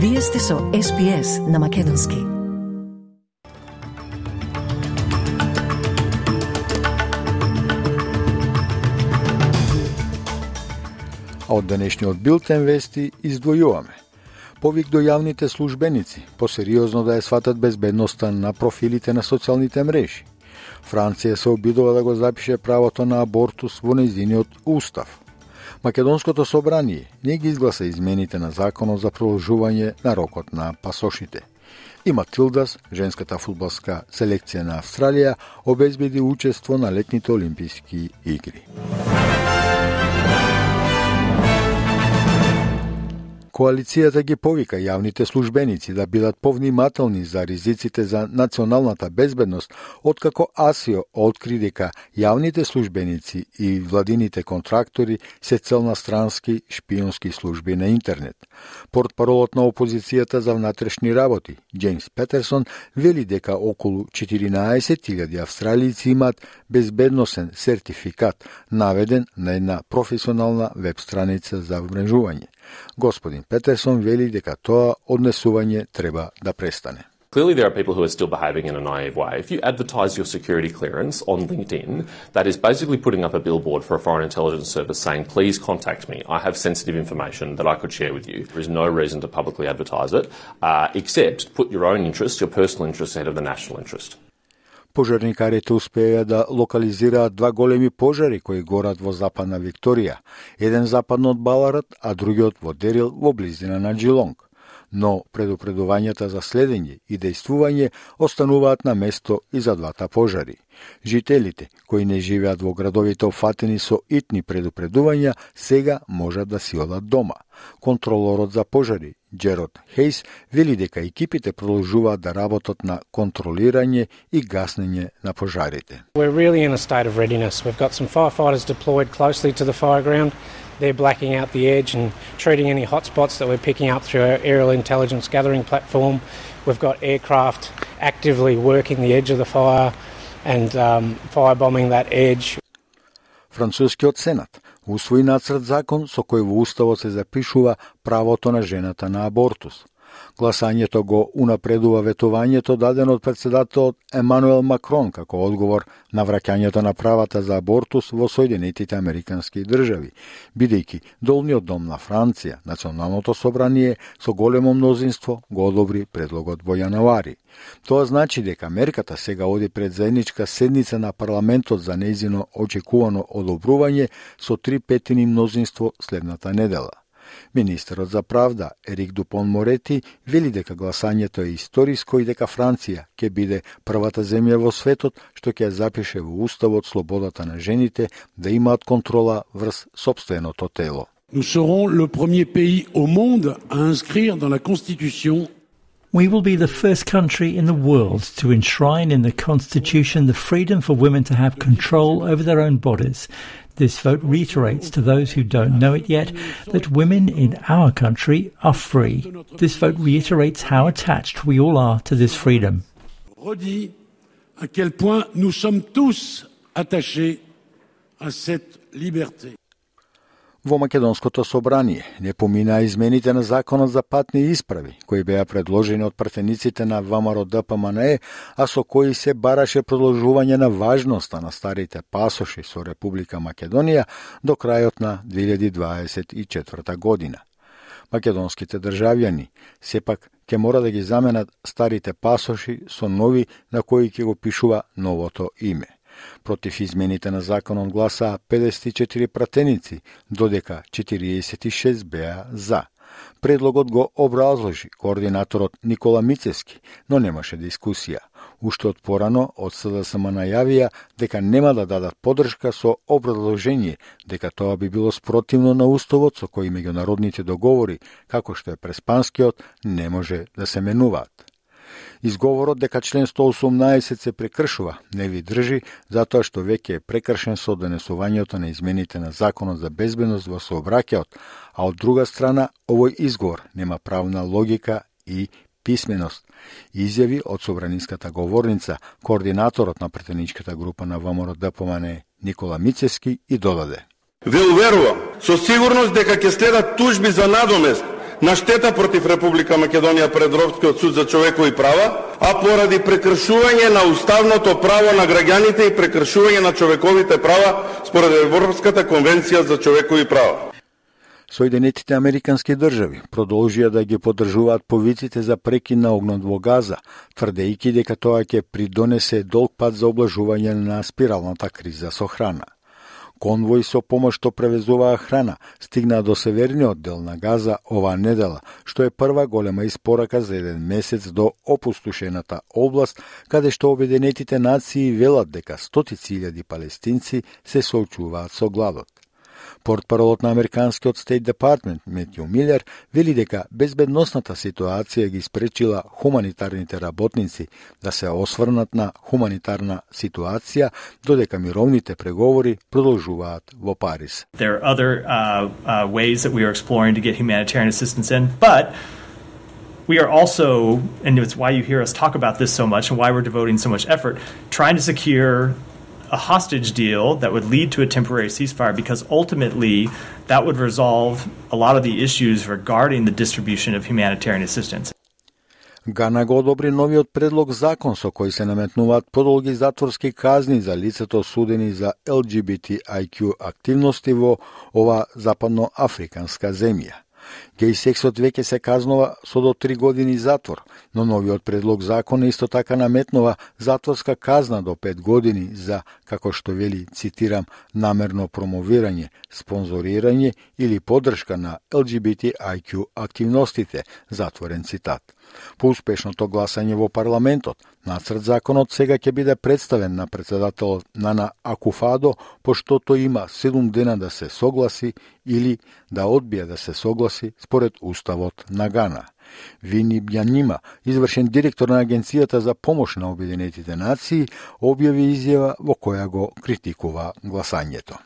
Вие сте со SPS на Македонски. А од денешниот билтен вести издвојуваме. Повик до јавните службеници, посериозно да ја сватат безбедноста на профилите на социјалните мрежи. Франција се обидува да го запише правото на абортус во незиниот устав. Македонското собрание не ги изгласа измените на законот за продолжување на рокот на пасошите. И Матилдас, женската фудбалска селекција на Австралија, обезбеди учество на летните олимписки игри. Коалицијата ги повика јавните службеници да бидат повнимателни за ризиците за националната безбедност, откако АСИО откри дека јавните службеници и владините контрактори се цел на странски шпионски служби на интернет. Портпаролот на опозицијата за внатрешни работи, Джеймс Петерсон, вели дека околу 14.000 австралици имаат безбедносен сертификат, наведен на една професионална веб страница за вмрежување. Господин Петерсон вели дека тоа однесување треба да престане. Clearly, there are people who are still behaving in a naive way. If you advertise your security clearance on LinkedIn, that is basically putting up a billboard for a foreign intelligence service saying, please contact me. I have sensitive information that I could share with you. There is no reason to publicly advertise it, uh, except put your own interest, your personal interest ahead of the national interest. Пожарникарите успеа да локализираат два големи пожари кои горат во западна Викторија, еден западно од Баларат, а другиот во Дерил во близина на Джилонг но предупредувањата за следење и действување остануваат на место и за двата пожари. Жителите кои не живеат во градовите офатени со итни предупредувања сега можат да си одат дома. Контролорот за пожари Джерод Хейс вели дека екипите продолжуваат да работат на контролирање и гаснење на пожарите. We're really in a state of readiness. We've got some firefighters deployed closely to the fire ground. They're blacking out the edge and treating any hotspots that we're picking up through our aerial intelligence gathering platform. We've got aircraft actively working the edge of the fire and um, firebombing that edge. Францускиот сенат. Усвои нацрт закон со кој во уставот се запишува правото на жената на абортус – Гласањето го унапредува ветувањето дадено од председателот Емануел Макрон како одговор на враќањето на правата за абортус во Соединетите Американски држави, бидејќи долниот дом на Франција, националното собрание со големо мнозинство го одобри предлогот во јануари. Тоа значи дека мерката сега оди пред заедничка седница на парламентот за незино очекувано одобрување со три петини мнозинство следната недела. Министерот за правда Ерик Дупон Морети вели дека гласањето е историско и дека Франција ќе биде првата земја во светот што ќе запише во уставот слободата на жените да имаат контрола врз собственото тело. Nous serons le premier pays au monde à inscrire dans la Constitution We will be the first country in the world to enshrine in the Constitution the freedom for women to have control over their own bodies. This vote reiterates to those who don't know it yet that women in our country are free. This vote reiterates how attached we all are to this freedom. À quel point nous sommes tous attachés à cette liberté. Во Македонското собрание не поминаа измените на Законот за патни исправи, кои беа предложени од пратениците на ВМРО ДПМНЕ, а со кои се бараше продолжување на важноста на старите пасоши со Република Македонија до крајот на 2024 година. Македонските државјани сепак ќе мора да ги заменат старите пасоши со нови на кои ќе го пишува новото име. Против измените на законот гласаа 54 пратеници, додека 46 беа за. Предлогот го образложи координаторот Никола Мицески, но немаше дискусија. Уште од порано од СДСМ најавија дека нема да дадат подршка со образложение дека тоа би било спротивно на уставот со кој меѓународните договори, како што е преспанскиот, не може да се менуваат. Изговорот дека член 118 се прекршува не ви држи затоа што веќе е прекршен со донесувањето на измените на Законот за безбедност во сообраќајот, а од друга страна овој изговор нема правна логика и писменост, изјави од Собранинската говорница, координаторот на претеничката група на ВМРО ДПМН Никола Мицески и додаде. Ве уверувам со сигурност дека ќе следат тужби за надомест на штета против Република Македонија пред Европскиот суд за човекови права, а поради прекршување на уставното право на граѓаните и прекршување на човековите права според Европската конвенција за човекови права. Соединетите Американски држави продолжија да ги поддржуваат повиците за прекин на огнот во Газа, тврдејќи дека тоа ќе придонесе долг пат за облажување на спиралната криза со храна. Конвој со помош што превезуваа храна стигна до северниот дел на Газа оваа недела, што е прва голема испорака за еден месец до опустошената област, каде што Обединетите нации велат дека стотици илјади палестинци се соочуваат со гладот. Портпаролот на Американскиот Стейт Департмент Метју Милер вели дека безбедносната ситуација ги спречила хуманитарните работници да се осврнат на хуманитарна ситуација, додека мировните преговори продолжуваат во Париз. There are other uh, uh, ways that we are exploring to get humanitarian assistance in, but we are also, and it's why you hear us talk about this so much and why we're devoting so much effort, trying to secure a hostage deal that would lead to a temporary ceasefire because ultimately that would resolve a lot of the issues regarding the distribution of humanitarian assistance. Гана го одобри новиот предлог закон со кој се наметнуваат подолги затворски казни за лицето судени за LGBTIQ активности во ова западноафриканска земја. Гей сексот веќе се казнува со до три години затвор, но новиот предлог закон исто така наметнува затворска казна до пет години за, како што вели, цитирам, намерно промовирање, спонзорирање или поддршка на LGBTIQ активностите, затворен цитат. По успешното гласање во парламентот, нацрт законот сега ќе биде представен на председателот Нана Акуфадо, пошто тој има 7 дена да се согласи или да одбие да се согласи според уставот на Гана. Вини Бјанима, извршен директор на Агенцијата за помош на Обединетите нации, објави изјава во која го критикува гласањето.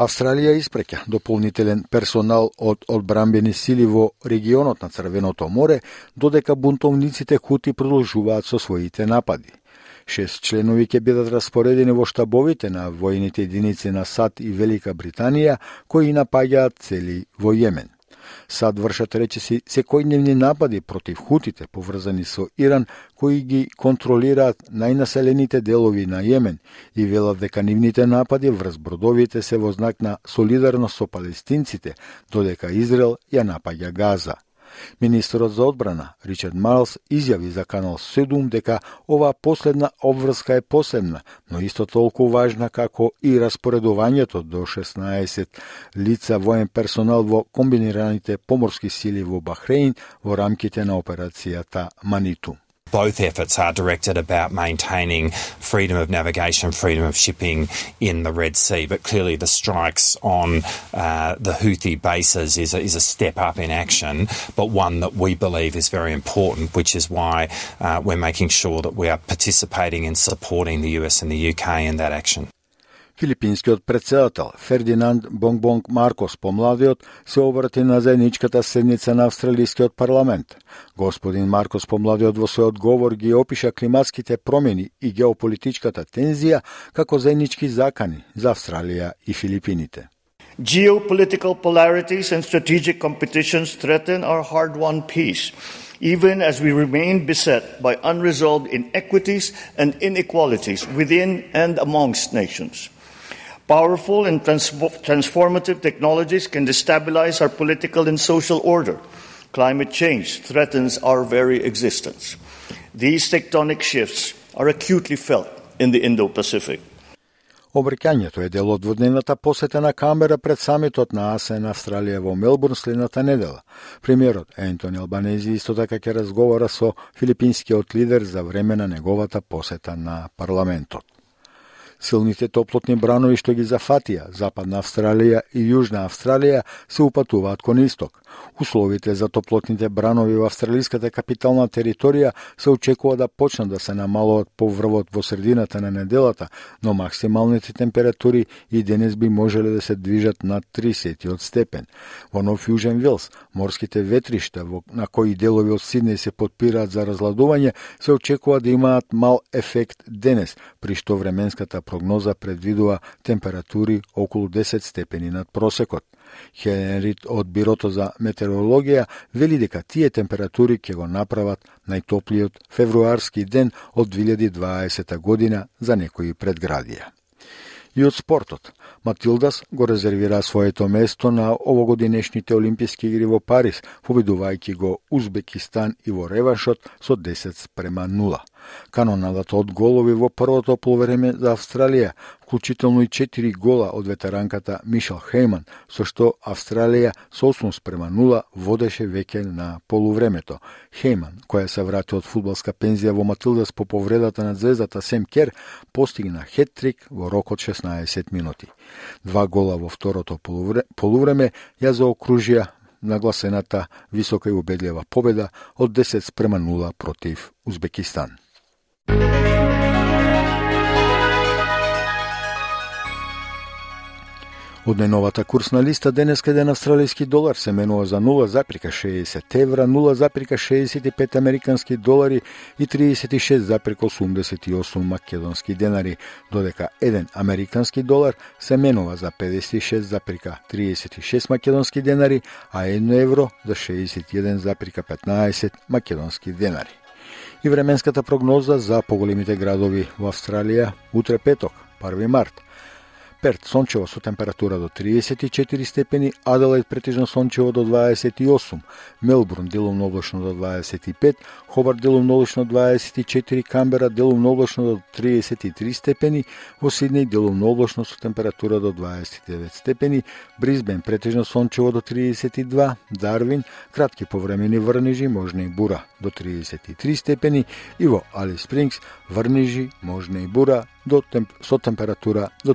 Австралија испреќа дополнителен персонал од одбрамбени сили во регионот на Црвеното море, додека бунтовниците Хути продолжуваат со своите напади. Шест членови ќе бидат распоредени во штабовите на војните единици на САД и Велика Британија, кои напаѓаат цели во Јемен. САД вршат речиси секојдневни напади против хутите поврзани со Иран кои ги контролираат најнаселените делови на Јемен и велат дека нивните напади врз бродовите се во знак на солидарност со палестинците, додека Израел ја напаѓа Газа. Министерот за одбрана Ричард Марлс изјави за Канал 7 дека оваа последна обврска е посебна, но исто толку важна како и распоредувањето до 16 лица воен персонал во комбинираните поморски сили во Бахрейн во рамките на операцијата Маниту. Both efforts are directed about maintaining freedom of navigation, freedom of shipping in the Red Sea. But clearly, the strikes on uh, the Houthi bases is a, is a step up in action, but one that we believe is very important, which is why uh, we're making sure that we are participating and supporting the US and the UK in that action. Филипинскиот председател Фердинанд Бонгбонг Маркос помладиот се обрати на заедничката седница на Австралискиот парламент. Господин Маркос помладиот во својот говор ги опиша климатските промени и геополитичката тензија како заеднички закани за Австралија и Филипините. Geopolitical polarities and strategic competitions threaten our hard-won peace even as we remain beset by unresolved inequities and inequalities within and amongst nations. Powerful and transformative technologies can destabilize our political and social order. Climate change threatens our very existence. These tectonic shifts are acutely felt in the Indo Pacific. Обрекањето е дел од дводневната посета на Камбера пред самитот на АСЕН Австралија во Мелбурн следната недела. Премиерот Ентони Албанези исто така ќе разговара со филипинскиот лидер за време на неговата посета на парламентот. Силните топлотни бранови што ги зафатија Западна Австралија и Јужна Австралија се упатуваат кон исток. Условите за топлотните бранови во австралиската капитална територија се очекува да почнат да се намалуваат по врвот во средината на неделата, но максималните температури и денес би можеле да се движат над 30 степен. Во Нов Јужен Вилс, морските ветришта во, на кои делови од Сиднеј се подпираат за разладување, се очекува да имаат мал ефект денес, при што временската прогноза предвидува температури околу 10 степени над просекот. Хенрит од Бирото за метеорологија вели дека тие температури ќе го направат најтоплиот февруарски ден од 2020 година за некои предградија. И од спортот. Матилдас го резервира своето место на овогодинешните Олимписки игри во Париз, победувајќи го Узбекистан и во реваншот со 10 спрема 0. Канонадата од голови во првото полувреме за Австралија, вклучително и 4 гола од ветеранката Мишел Хейман, со што Австралија со 8 спрема 0 водеше веќе на полувремето. Хейман, која се врати од фудбалска пензија во Матилдас по повредата на звездата Сем Кер, постигна хеттрик во рок од 16 минути. Два гола во второто полувреме ја заокружија нагласената висока и убедлива победа од 10 спрема 0 против Узбекистан. Од најновата курсна листа денеска еден австралијски долар се менува за 0,60 евра, 0,65 американски долари и 36,88 македонски денари, додека еден американски долар се менува за 56,36 македонски денари, а 1 евро за 61,15 македонски денари. И временската прогноза за поголемите градови во Австралија утре петок, 1 март – Перт сончево со температура до 34 степени, Аделаид претежно сончево до 28, Мелбурн делумно облачно до 25, Хобарт делумно облачно 24, Камбера делумно облачно до 33 степени, во Сиднеј делумно облачно со температура до 29 степени, Бризбен претежно сончево до 32, Дарвин кратки повремени врнежи, можна и бура до 33 степени и во Али Спрингс врнежи, можна и бура до темп, со температура до